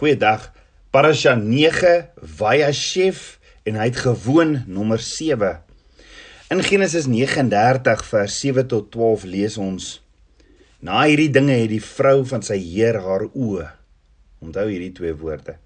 Goeiedag. Parasha 9 Vayashev en hy het gewoon nommer 7. In Genesis 39 vers 7 tot 12 lees ons: Na hierdie dinge het die vrou van sy heer haar oë. Onthou hierdie twee woorde.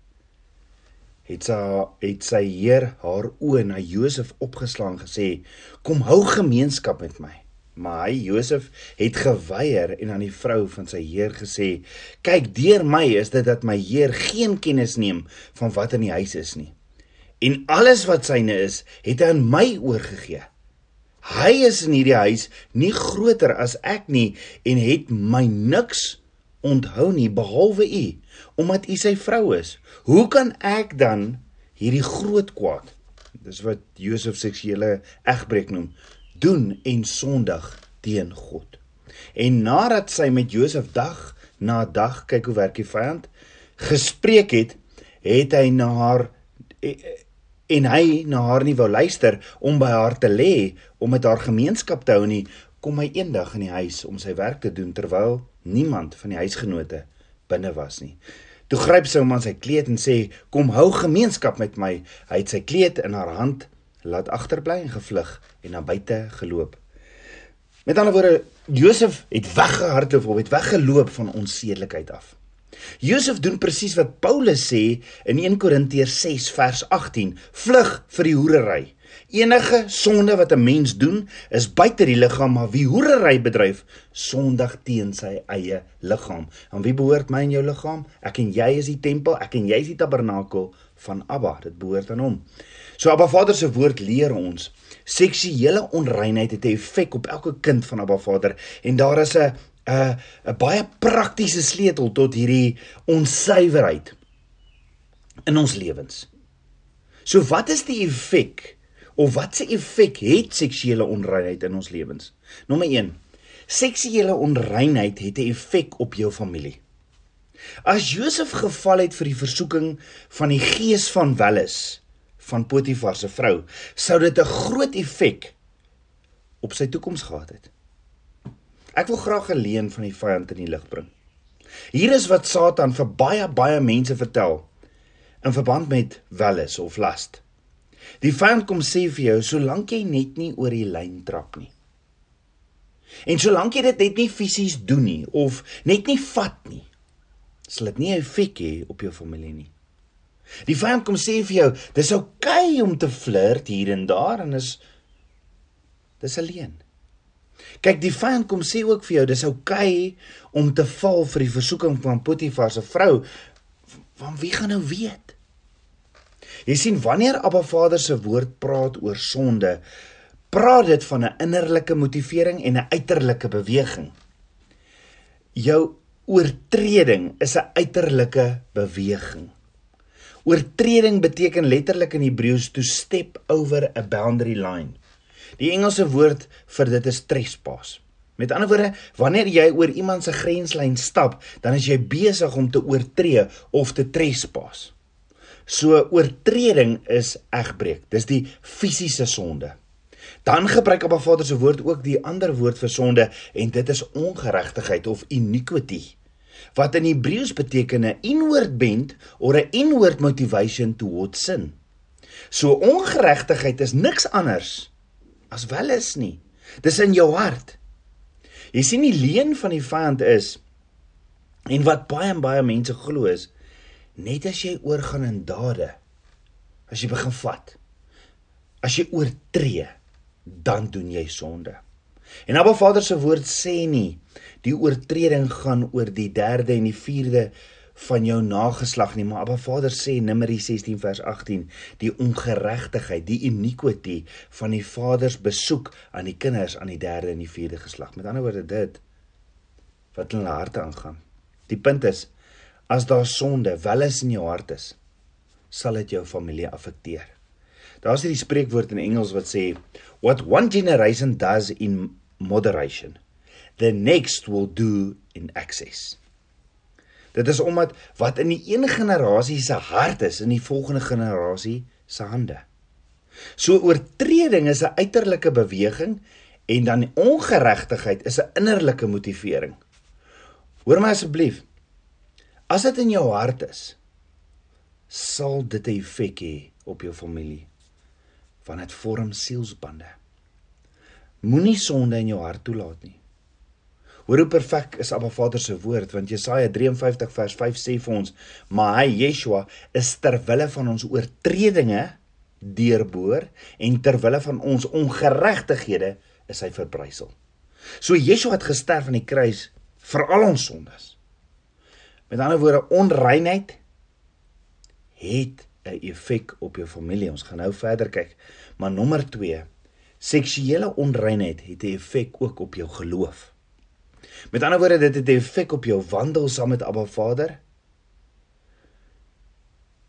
Het sy het sy heer haar oë na Josef opgeslaan gesê: "Kom hou gemeenskap met my." Maar hy Josef het geweier en aan die vrou van sy heer gesê: "Kyk, deur my is dit dat my heer geen kennis neem van wat in die huis is nie. En alles wat syne is, het hy aan my oorgegee. Hy is in hierdie huis nie groter as ek nie en het my niks onthou nie behalwe u, omdat u sy vrou is. Hoe kan ek dan hierdie groot kwaad?" Dis wat Josef seksuele egbreek noem doen en sondig teen God. En nadat sy met Josef dag na dag kyk hoe werk die vyand gespreek het, het hy na haar en hy na haar nie wou luister om by haar te lê om met haar gemeenskap te hou nie, kom hy eendag in die huis om sy werk te doen terwyl niemand van die huisgenote binne was nie. Toe gryp sy hom aan sy kleed en sê: "Kom hou gemeenskap met my." Hy het sy kleed in haar hand laat agterbly en gevlug en na buite geloop. Met ander woorde, Josef het weggehardloop of het weggeloop van onsedelikheid af. Josef doen presies wat Paulus sê in 1 Korintiërs 6 vers 18: Vlug vir die hoerery. Enige sonde wat 'n mens doen, is buite die liggaam, maar wie hoerery bedryf, sondig teen sy eie liggaam. En wie behoort my en jou liggaam? Ek en jy is die tempel, ek en jy is die tabernakel van Abba. Dit behoort aan hom. So Abba Vader se woord leer ons seksuele onreinheid het 'n effek op elke kind van Abba Vader en daar is 'n 'n 'n baie praktiese sleutel tot hierdie onsuiverheid in ons lewens. So wat is die effek of wat se effek het seksuele onreinheid in ons lewens? Nommer 1. Seksuele onreinheid het 'n effek op jou familie. As Josef geval het vir die versoeking van die gees van welis, van Potifar se vrou, sou dit 'n groot effek op sy toekoms gehad het. Ek wil graag 'n leen van die vyand in die lig bring. Hier is wat Satan vir baie baie mense vertel in verband met welis of last. Die vyand kom sê vir jou solank jy net nie oor die lyn trap nie. En solank jy dit net nie fisies doen nie of net nie vat nie, sal dit nie 'n effek hê op jou familie nie. Die vyand kom sê vir jou, dis oukei okay om te flirt hier en daar en is dis alleen. Kyk, die vyand kom sê ook vir jou, dis oukei okay om te val vir die versoeking van Potifar se vrou. Want wie gaan nou weet? Jy sien wanneer Abba Vader se woord praat oor sonde, praat dit van 'n innerlike motivering en 'n uiterlike beweging. Jou oortreding is 'n uiterlike beweging. Oortreding beteken letterlik in Hebreëus to step over a boundary line. Die Engelse woord vir dit is trespass. Met ander woorde, wanneer jy oor iemand se grenslyn stap, dan is jy besig om te oortree of te trespass. So oortreding is egbreek. Dis die fisiese sonde. Dan gebruik Abba Vader se woord ook die ander woord vir sonde en dit is ongeregtigheid of iniquity wat in Hebreëus beteken 'n inward bent or 'n inward motivation towards sin. So ongeregtigheid is niks anders as wel is nie. Dis in jou hart. Jy sien die leen van die vyand is en wat baie en baie mense glo is net as jy oorgaan in dade as jy begin vat as jy oortree dan doen jy sonde. En Abba Vader se woord sê nie die oortreding gaan oor die derde en die vierde van jou nageslag nie, maar Abba Vader sê Numeri 16 vers 18, die ongeregtigheid, die iniquity van die vaders besoek aan die kinders aan die derde en die vierde geslag. Met ander woorde dit wat in hulle harte aangaan. Die punt is as daar sonde wel is in jou hart is, sal dit jou familie affekteer. Daar's hierdie spreekwoord in Engels wat sê what one generation does in moderation the next will do in excess. Dit is omdat wat in die een generasie se hart is in die volgende generasie se hande. So oortreding is 'n uiterlike beweging en dan ongeregtigheid is 'n innerlike motivering. Hoor my asseblief. As dit in jou hart is, sal dit 'n effek hê op jou familie want dit vorm sielsbande. Moenie sonde in jou hart toelaat nie. Hoor hoe perfek is Abba Vader se woord want Jesaja 53 vers 5 sê vir ons: "Maar hy Yeshua is ter wille van ons oortredinge deurboor en ter wille van ons ongeregtighede is hy verbrysel." So Yeshua het gesterf aan die kruis vir al ons sondes. Met ander woorde, onreinheid het 'n effek op jou familie. Ons gaan nou verder kyk. Maar nommer 2, seksuele onreinheid het 'n effek ook op jou geloof. Met ander woorde, dit het 'n effek op jou wandel saam met Abba Vader.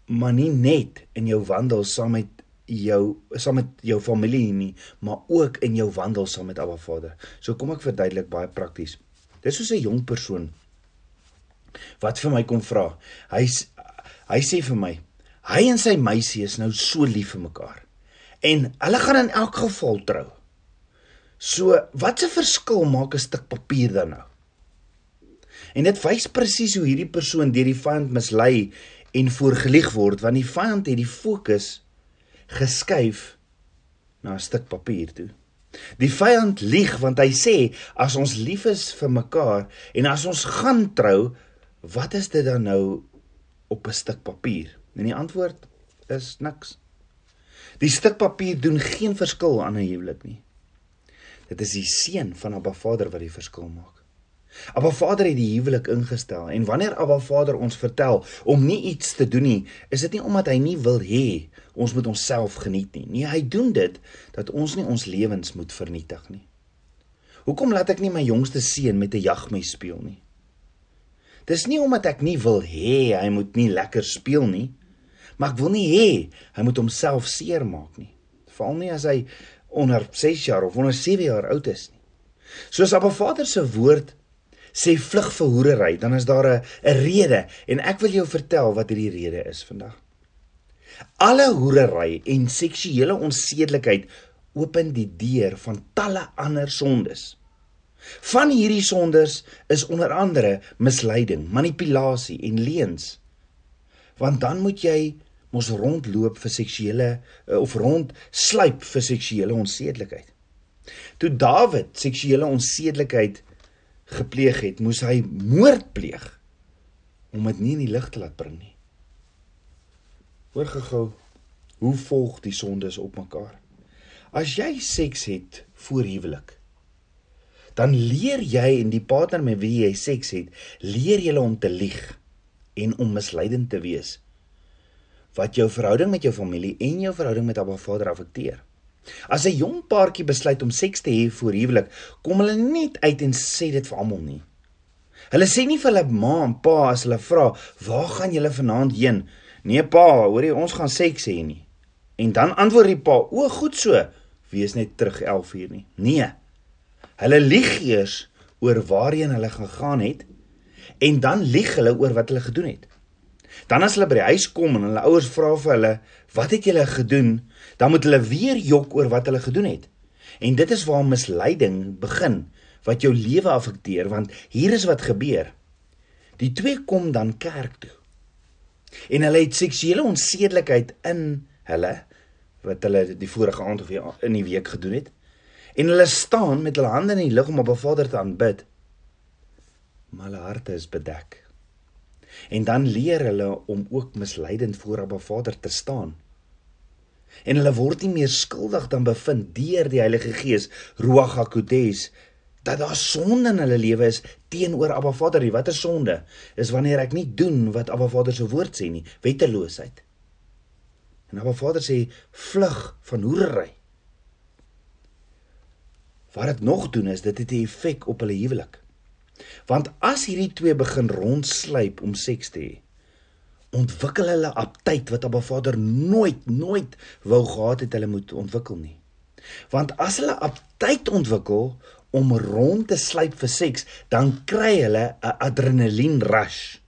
Maar nie net in jou wandel saam met jou saam met jou familie nie, maar ook in jou wandel saam met Abba Vader. So kom ek verduidelik baie prakties. Dis soos 'n jong persoon wat vir my kom vra. Hy hy sê vir my, Hy en sy meisie is nou so lief vir mekaar. En hulle gaan in elk geval trou. So, wat 'n verskil maak 'n stuk papier dan nou? En dit wys presies hoe hierdie persoon deur die vyand mislei en voorgelieg word want die vyand het die fokus geskuif na 'n stuk papier toe. Die vyand lieg want hy sê as ons lief is vir mekaar en as ons gaan trou, wat is dit dan nou op 'n stuk papier? En die antwoord is niks. Die stuk papier doen geen verskil aan 'n huwelik nie. Dit is die seën van Abba Vader wat die verskil maak. Abba Vader het die huwelik ingestel en wanneer Abba Vader ons vertel om nie iets te doen nie, is dit nie omdat hy nie wil hê ons moet onsself geniet nie. Nee, hy doen dit dat ons nie ons lewens moet vernietig nie. Hoekom laat ek nie my jongste seun met 'n jagmes speel nie? Dis nie omdat ek nie wil hê hy moet nie lekker speel nie. Maar ek wil nie hê hy moet homself seermaak nie. Veral nie as hy onder 6 jaar of onder 7 jaar oud is nie. Soos Abba Vader se woord sê vlug vir hoerery, dan is daar 'n 'n rede en ek wil jou vertel wat hierdie rede is vandag. Alle hoerery en seksuele onsedelikheid open die deur van talle ander sondes. Van hierdie sondes is onder andere misleiding, manipulasie en leuns. Want dan moet jy mos rondloop vir seksuele eh, of rond sluip vir seksuele onsedelikheid. Toe Dawid seksuele onsedelikheid gepleeg het, moes hy moord pleeg om dit nie in die lig te laat bring nie. Hoor gehou, hoe volg die sondes op mekaar? As jy seks het voor huwelik, dan leer jy en die partner met wie jy seks het, leer julle om te lieg en om misleidend te wees wat jou verhouding met jou familie en jou verhouding met Abba Vader affekteer. As 'n jong paartjie besluit om seks te hê voor huwelik, kom hulle net uit en sê dit vir almal nie. Hulle sê nie vir hulle ma en pa as hulle vra, "Waar gaan julle vanaand heen?" Nee pa, hoorie, ons gaan seks hê nie. En dan antwoord die pa, "O, goed so. Wees net terug 11:00 nie." Nee. Hulle lieg eers oor waarheen hulle gegaan het en dan lieg hulle oor wat hulle gedoen het. Dan as hulle by die huis kom en hulle ouers vra vir hulle, "Wat het julle gedoen?" dan moet hulle weer jok oor wat hulle gedoen het. En dit is waar misleiding begin wat jou lewe affekteer want hier is wat gebeur. Die twee kom dan kerk toe. En hulle het seksuele onsedelikheid in hulle wat hulle die vorige aand of in die week gedoen het. En hulle staan met hulle hande in die lug om op 'n Vader te aanbid. Maar hulle harte is bedek. En dan leer hulle om ook misleidend voor Abba Vader te staan. En hulle word nie meer skuldig dan bevind deur die Heilige Gees, Ruach HaKodes, dat daar sonde in hulle lewe is teenoor Abba Vader. Die watter sonde is wanneer ek nie doen wat Abba Vader se woord sê nie, wetteloosheid. En Abba Vader sê vlug van hoerery. Wat dit nog doen is dit het 'n effek op hulle huwelik. Want as hierdie twee begin rondsluip om seks te hê, ontwikkel hulle aptyd wat Abba Vader nooit nooit wou gehad het hulle moet ontwikkel nie. Want as hulle aptyd ontwikkel om rond te sluip vir seks, dan kry hulle 'n adrenalien rush.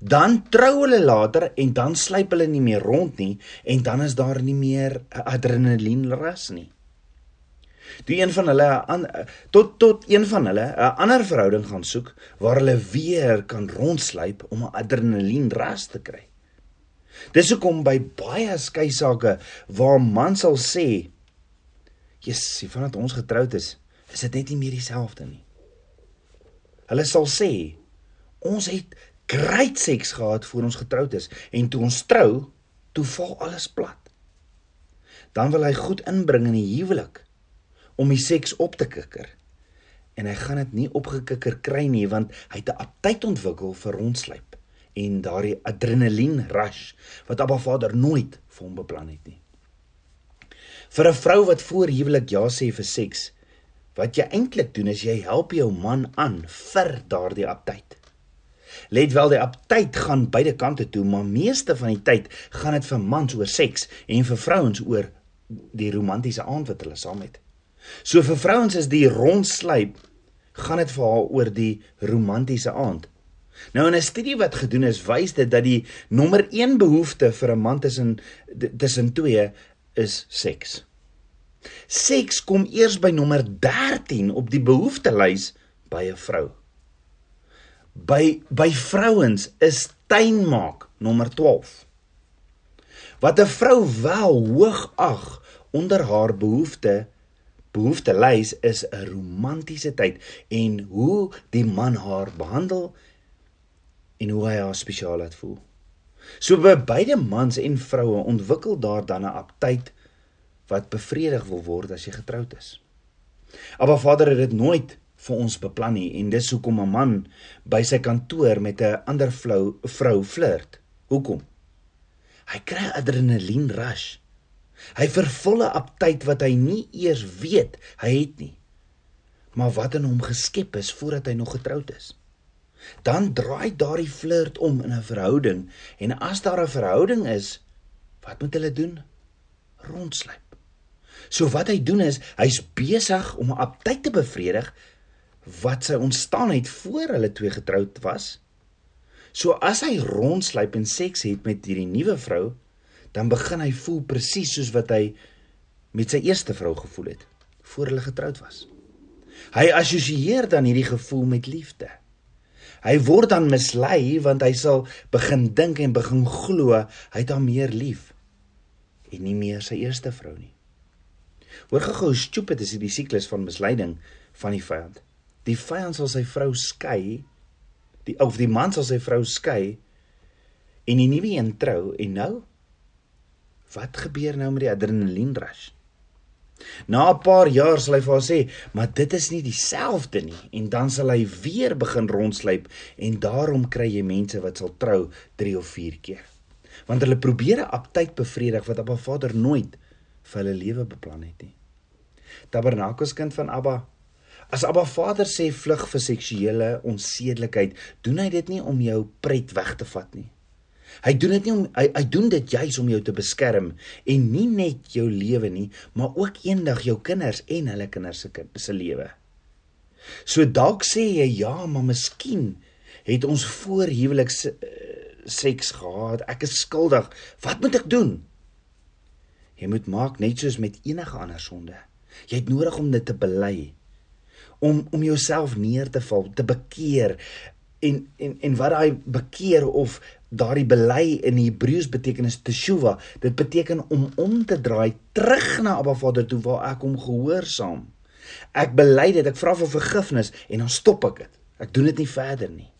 Dan trou hulle later en dan sluip hulle nie meer rond nie en dan is daar nie meer 'n adrenalien rush nie. Toe een van hulle aan tot tot een van hulle 'n ander verhouding gaan soek waar hulle weer kan rondsluip om 'n adrenalien ras te kry. Dis hoekom by baie skei sake waar man sal sê, "Jesus, vandat ons getroud is, is dit net nie meer dieselfde nie." Hulle sal sê, "Ons het great seks gehad voor ons getroud is en toe ons trou, toe val alles plat." Dan wil hy goed inbring in die huwelik om die seks op te kikker. En hy gaan dit nie opgekikker kry nie want hy het 'n aptyt ontwikkel vir rondslyp en daardie adrenalien rush wat Abba Vader nooit vir hom beplan het nie. Vir 'n vrou wat voor huwelik ja sê vir seks, wat jy eintlik doen is jy help jou man aan vir daardie aptyt. Let wel die aptyt gaan beide kante toe, maar meeste van die tyd gaan dit vir mans oor seks en vir vrouens oor die romantiese aand wat hulle saam het. So vir vrouens is die rondslyp gaan dit vir haar oor die romantiese aand. Nou in 'n studie wat gedoen is, wys dit dat die nommer 1 behoefte vir 'n man tussen tussen twee is seks. Seks kom eers by nommer 13 op die behoeftelys by 'n vrou. By by vrouens is tuinmaak nommer 12. Wat 'n vrou wel hoog ag onder haar behoefte behoeftelys is 'n romantiese tyd en hoe die man haar behandel en hoe hy haar spesiaal laat voel. So by beide mans en vroue ontwikkel daar dan 'n aptyd wat bevredig wil word as jy getroud is. Maar Vader het dit nooit vir ons beplan nie en dis hoekom 'n man by sy kantoor met 'n ander vrou vrou flirt. Hoekom? Hy kry adrenalien rush. Hy vervul 'n aptyd wat hy nie eers weet hy het nie. Maar wat in hom geskep is voordat hy nog getroud is. Dan draai daardie flirt om in 'n verhouding en as daar 'n verhouding is, wat moet hulle doen? Rondslyp. So wat hy doen is, hy's besig om 'n aptyd te bevredig wat sy ontstaan het voor hulle twee getroud was. So as hy rondslyp en seks het met hierdie nuwe vrou, dan begin hy voel presies soos wat hy met sy eerste vrou gevoel het voor hulle getroud was. Hy assosieer dan hierdie gevoel met liefde. Hy word dan mislei want hy sal begin dink en begin glo hy het haar meer lief en nie meer sy eerste vrou nie. Hoor gou hoe stupid is hierdie siklus van misleiding van die vyand. Die vyand sal sy vrou skei, die of die man sal sy vrou skei en die nuwe een trou en nou Wat gebeur nou met die adrenalien rush? Na 'n paar jaar sal hy vir haar sê, "Maar dit is nie dieselfde nie." En dan sal hy weer begin rondsluip en daarom kry jy mense wat sal trou 3 of 4 keer. Want hulle probeer 'n aptyd bevredig wat Abba Vader nooit vir hulle lewe beplan het nie. Tabernakels kind van Abba As Abba Vader sê vlug vir seksuele onsedelikheid, doen hy dit nie om jou pret weg te vat nie. Hy doen dit nie om hy, hy doen dit juis om jou te beskerm en nie net jou lewe nie, maar ook eendag jou kinders en hulle kinders se se lewe. So dalk sê jy ja, maar miskien het ons voor huwelik seks gehad. Ek is skuldig. Wat moet ek doen? Jy moet maak net soos met enige ander sonde. Jy het nodig om dit te bely. Om om jouself neer te val, te bekeer en en en wat daai bekeer of daardie bely in Hebreëus betekenis teshuva. Dit beteken om om te draai terug na Abba Vader toe waar ek hom gehoorsaam. Ek bely dit, ek vra vir vergifnis en dan stop ek dit. Ek doen dit nie verder nie.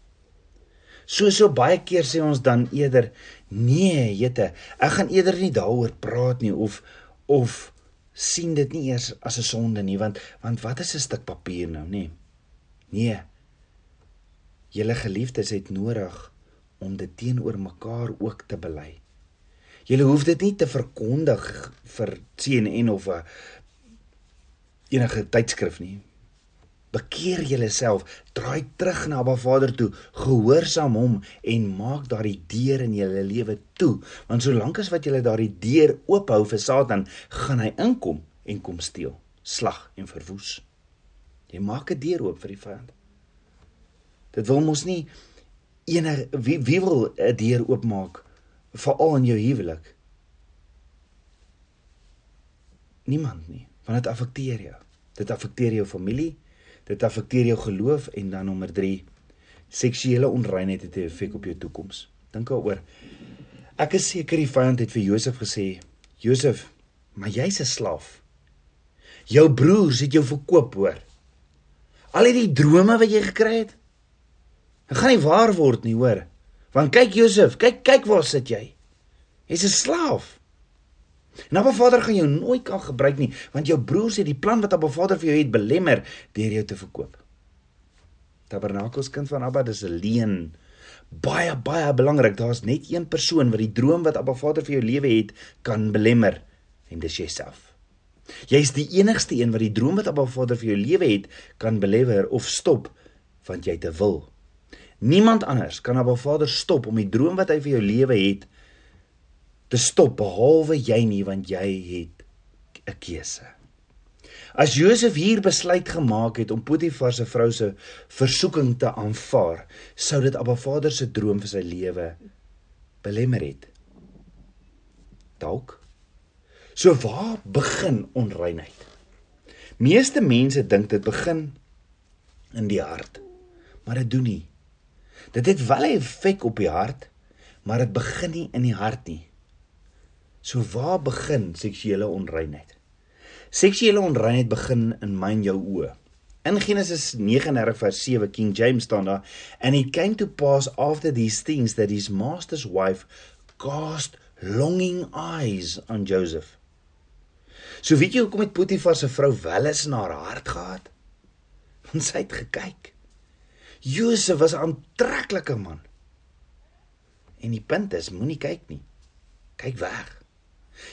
So so baie keer sê ons dan eerder nee, jette, ek gaan eerder nie daaroor praat nie of of sien dit nie eers as 'n sonde nie want want wat is 'n stuk papier nou nê? Nee. Julle geliefdes het nodig om dit teenoor mekaar ook te bely. Julle hoef dit nie te verkondig vir CNN of 'n eh, enige tydskrif nie. Bekeer julleself, draai terug na Abba Vader toe, gehoorsaam hom en maak daardie deur in julle lewe toe, want solank as wat julle daardie deur oophou vir Satan, gaan hy inkom en kom steel, slag en verwoes. Jy maak 'n deur oop vir die vyand. Dit wil mos nie enige wie wie wil 'n deur oopmaak veral in jou huwelik? Niemand nie, want dit affekteer jou. Dit affekteer jou familie, dit affekteer jou geloof en dan nommer 3 seksuele onreinheid het 'n effek op jou toekoms. Dink daaroor. Ek is seker die vyand het vir Josef gesê: "Josef, maar jy's 'n slaaf. Jou broers het jou verkoop, hoor. Al hierdie drome wat jy gekry het, dit gaan nie waar word nie, hoor. Want kyk Josef, kyk kyk waar sit jy. Jy's 'n slaaf." En Abba Vader gaan jou nooit kan gebruik nie, want jou broers het die plan wat Abba Vader vir jou het belemmer deur jou te verkoop. Tabernakels kind van Abba, dis 'n leen baie baie belangrik. Daar's net een persoon wat die droom wat Abba Vader vir jou lewe het kan belemmer en dis jouself. Jy's die enigste een wat die droom wat Abba Vader vir jou lewe het kan belemmer of stop want jy te wil. Niemand anders kan Abba Vader stop om die droom wat hy vir jou lewe het te stop behalwe jy nie want jy het 'n keuse. As Josef hier besluit gemaak het om Potifar se vrou se versoeking te aanvaar, sou dit Abba Vader se droom vir sy lewe belemmer het. Dalk. So waar begin onreinheid? Meeste mense dink dit begin in die hart, maar dit doen nie. Dit het wel 'n effek op die hart, maar dit begin nie in die hart nie. So waar begin seksuele onreinheid? Seksuele onreinheid begin in my en jou oë. In Genesis 39 vers 7 King James staan daar and it came to pass after these things that his master's wife cast longing eyes on Joseph. So weet jy hoekom het Potifar se vrou welis na haar hart gehad? Want sy het gekyk. Josef was 'n aantreklike man. En die punt is, moenie kyk nie. Kyk weg.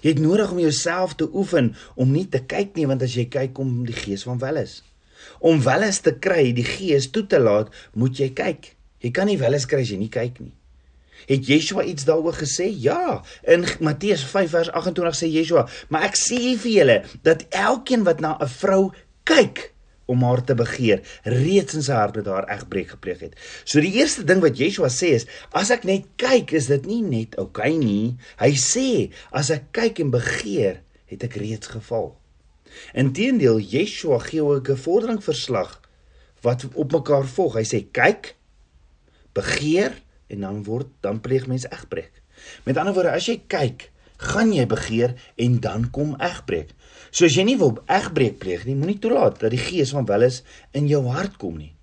Jy het nodig om jouself te oefen om nie te kyk nie want as jy kyk kom die gees van welis. Om welis te kry, die gees toe te laat, moet jy kyk. Jy kan nie welis kry as jy nie kyk nie. Het Yeshua iets daaroor gesê? Ja, in Matteus 5 vers 28 sê Yeshua, "Maar ek sê vir julle dat elkeen wat na 'n vrou kyk, om haar te begeer reeds in sy hart met haar egbreek gepleeg het. So die eerste ding wat Yeshua sê is as ek net kyk is dit nie net oukei okay nie. Hy sê as ek kyk en begeer het ek reeds geval. Inteendeel Yeshua gee ook 'n vordering verslag wat op mekaar volg. Hy sê kyk, begeer en dan word dan pleeg mens egbreek. Met ander woorde as jy kyk gaan jy begeer en dan kom egbreek. So as jy nie wil egbreek pleeg nie, moenie toelaat dat die gees van welis in jou hart kom nie.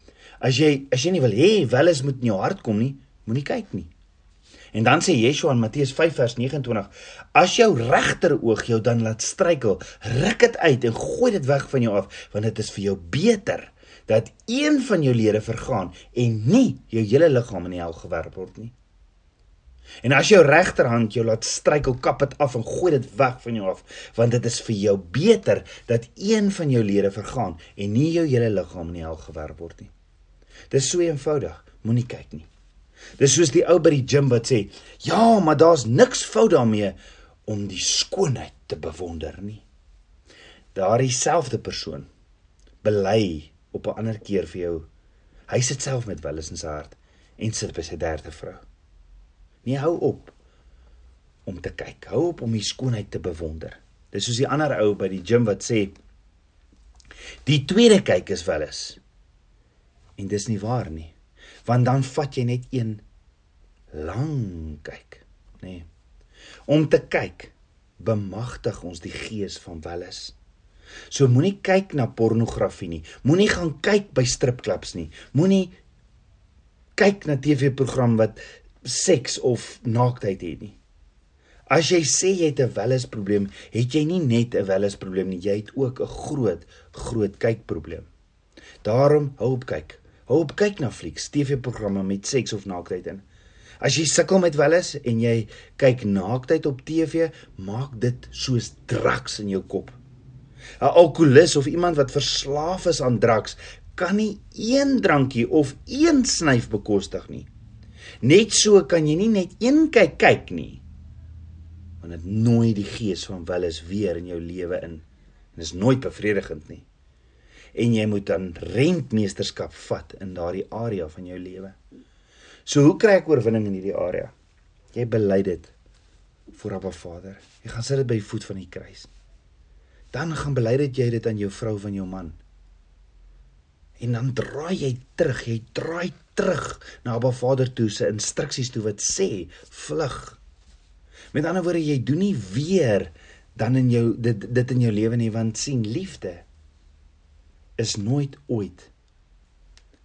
As jy as jy nie wil hê welis moet in jou hart kom nie, moenie kyk nie. En dan sê Yeshua in Matteus 5 vers 29: As jou regter oog jou dan laat struikel, ruk dit uit en gooi dit weg van jou af, want dit is vir jou beter dat een van jou lede vergaan en nie jou hele liggaam in die hel gewerp word nie. En as jou regterhand jou laat struikel, kap dit af en gooi dit weg van jou af, want dit is vir jou beter dat een van jou lede vergaan en nie jou hele liggaam in die hel gewerp word nie. Dis so eenvoudig, moenie kyk nie. Dis soos die ou by die gym wat sê, "Ja, maar daar's niks fout daarmee om die skoonheid te bewonder nie." Daardie selfde persoon bely op 'n ander keer vir jou. Hy sit self met welis in sy hart en sit by sy derde vrou. Nee, hou op om te kyk. Hou op om die skoonheid te bewonder. Dis soos die ander ou by die gym wat sê die tweede kyk is wel is. En dis nie waar nie. Want dan vat jy net een lang kyk, nê. Nee. Om te kyk bemagtig ons die gees van welis. So moenie kyk na pornografie nie. Moenie gaan kyk by stripklubs nie. Moenie kyk na TV-program wat seks of naaktheid het nie. As jy sê jy het 'n welis probleem, het jy nie net 'n welis probleem nie, jy het ook 'n groot groot kykprobleem. Daarom hou op kyk. Hou op kyk na flieks, TV-programme met seks of naaktheid in. As jy sukkel met welis en jy kyk naaktheid op TV, maak dit soos draks in jou kop. 'n Alkoholist of iemand wat verslaaf is aan draks kan nie een drankie of een snyf bekostig nie. Net so kan jy nie net een kyk kyk nie. Want dit nooi die gees van welis weer in jou lewe in. En is nooit bevredigend nie. En jy moet dan rentmeesterskap vat in daardie area van jou lewe. So hoe kry ek oorwinning in hierdie area? Jy bely dit voor Abba Vader. Jy gaan sit dit by die voet van die kruis. Dan gaan bely dit jy dit aan jou vrou van jou man. En dan draai jy terug, jy draai terug na Abba Vader toe se instruksies toe wat sê vlug. Met ander woorde, jy doen nie weer dan in jou dit dit in jou lewe nie want sien liefde is nooit ooit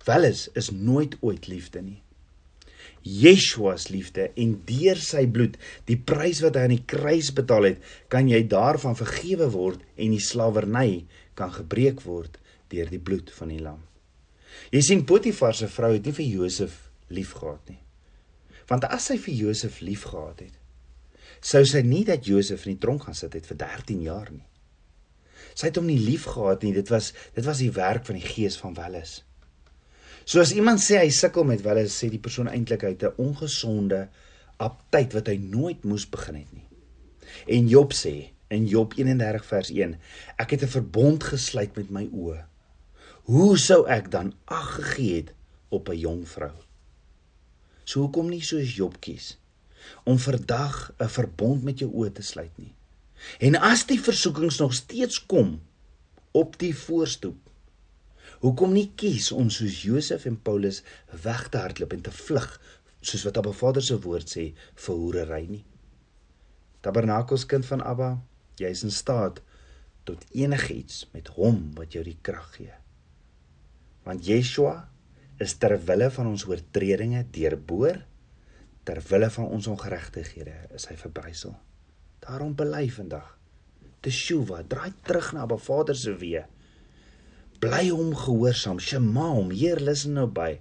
wel is is nooit ooit liefde nie. Yeshua se liefde en deur sy bloed, die prys wat hy aan die kruis betaal het, kan jy daarvan vergewe word en die slawerny kan gebreek word deur die bloed van die lam. Jy sien Potifar se vrou het nie vir Josef liefgehad nie. Want as sy vir Josef liefgehad het, sou sy nie dat Josef in die tronk gaan sit het vir 13 jaar nie. Sy het hom nie liefgehad nie, dit was dit was die werk van die gees van Welis. So as iemand sê hy sukkel met Welis, sê die persoon eintlik hy het 'n ongesonde aptyd wat hy nooit moes begin het nie. En Job sê in Job 31 vers 1, ek het 'n verbond gesluit met my oë. Hoe sou ek dan ag gegee het op 'n jong vrou? So hoekom nie soos Job kies om vandag 'n verbond met jou oë te sluit nie? En as die versoekings nog steeds kom op die voorstoep Hoekom nie kies om soos Josef en Paulus weg te hardloop en te vlug soos wat Abba Vader se woord sê vir hoerery nie? Tabernakels kind van Abba, jy is in staat tot enigiets met hom wat jou die krag gee. Want Yeshua is ter wille van ons oortredinge deurboor, ter wille van ons ongeregtighede is hy verbrysel. Daarom bely vandag. Teshuwa, draai terug na Abba Vader se weë bly hom gehoorsaam shema hom heer luister nou by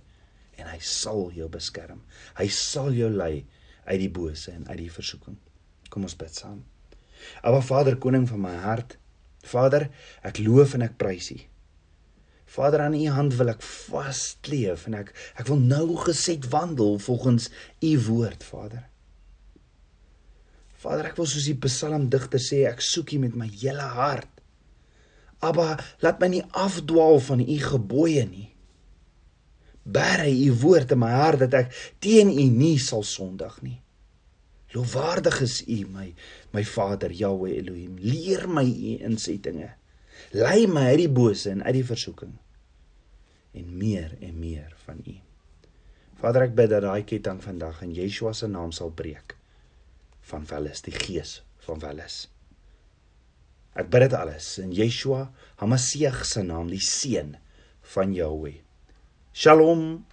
en hy sal jou beskerm hy sal jou lei uit die bose en uit die versoeking kom ons bid saam Aba Vader koning van my hart Vader ek loof en ek prys U Vader aan U hand wil ek vasleef en ek ek wil nou geset wandel volgens U woord Vader Vader ek wil soos die psalmdigter sê ek soek U met my hele hart Abba, laat my nie afdwaal van u gebooie nie. Bære u woord in my hart dat ek teen u nie sal sondig nie. Lofwaardig is u my my Vader Jahweh Elohim. Leer my u insettinge. Lei my uit die bose en uit die versoeking. En meer en meer van u. Vader, ek bid dat daai ketting vandag in Yeshua se naam sal breek. Van Welis, die gees van Welis. Ek bid dit alles in Yeshua HaMashiach se naam, die seun van Jahweh. Shalom.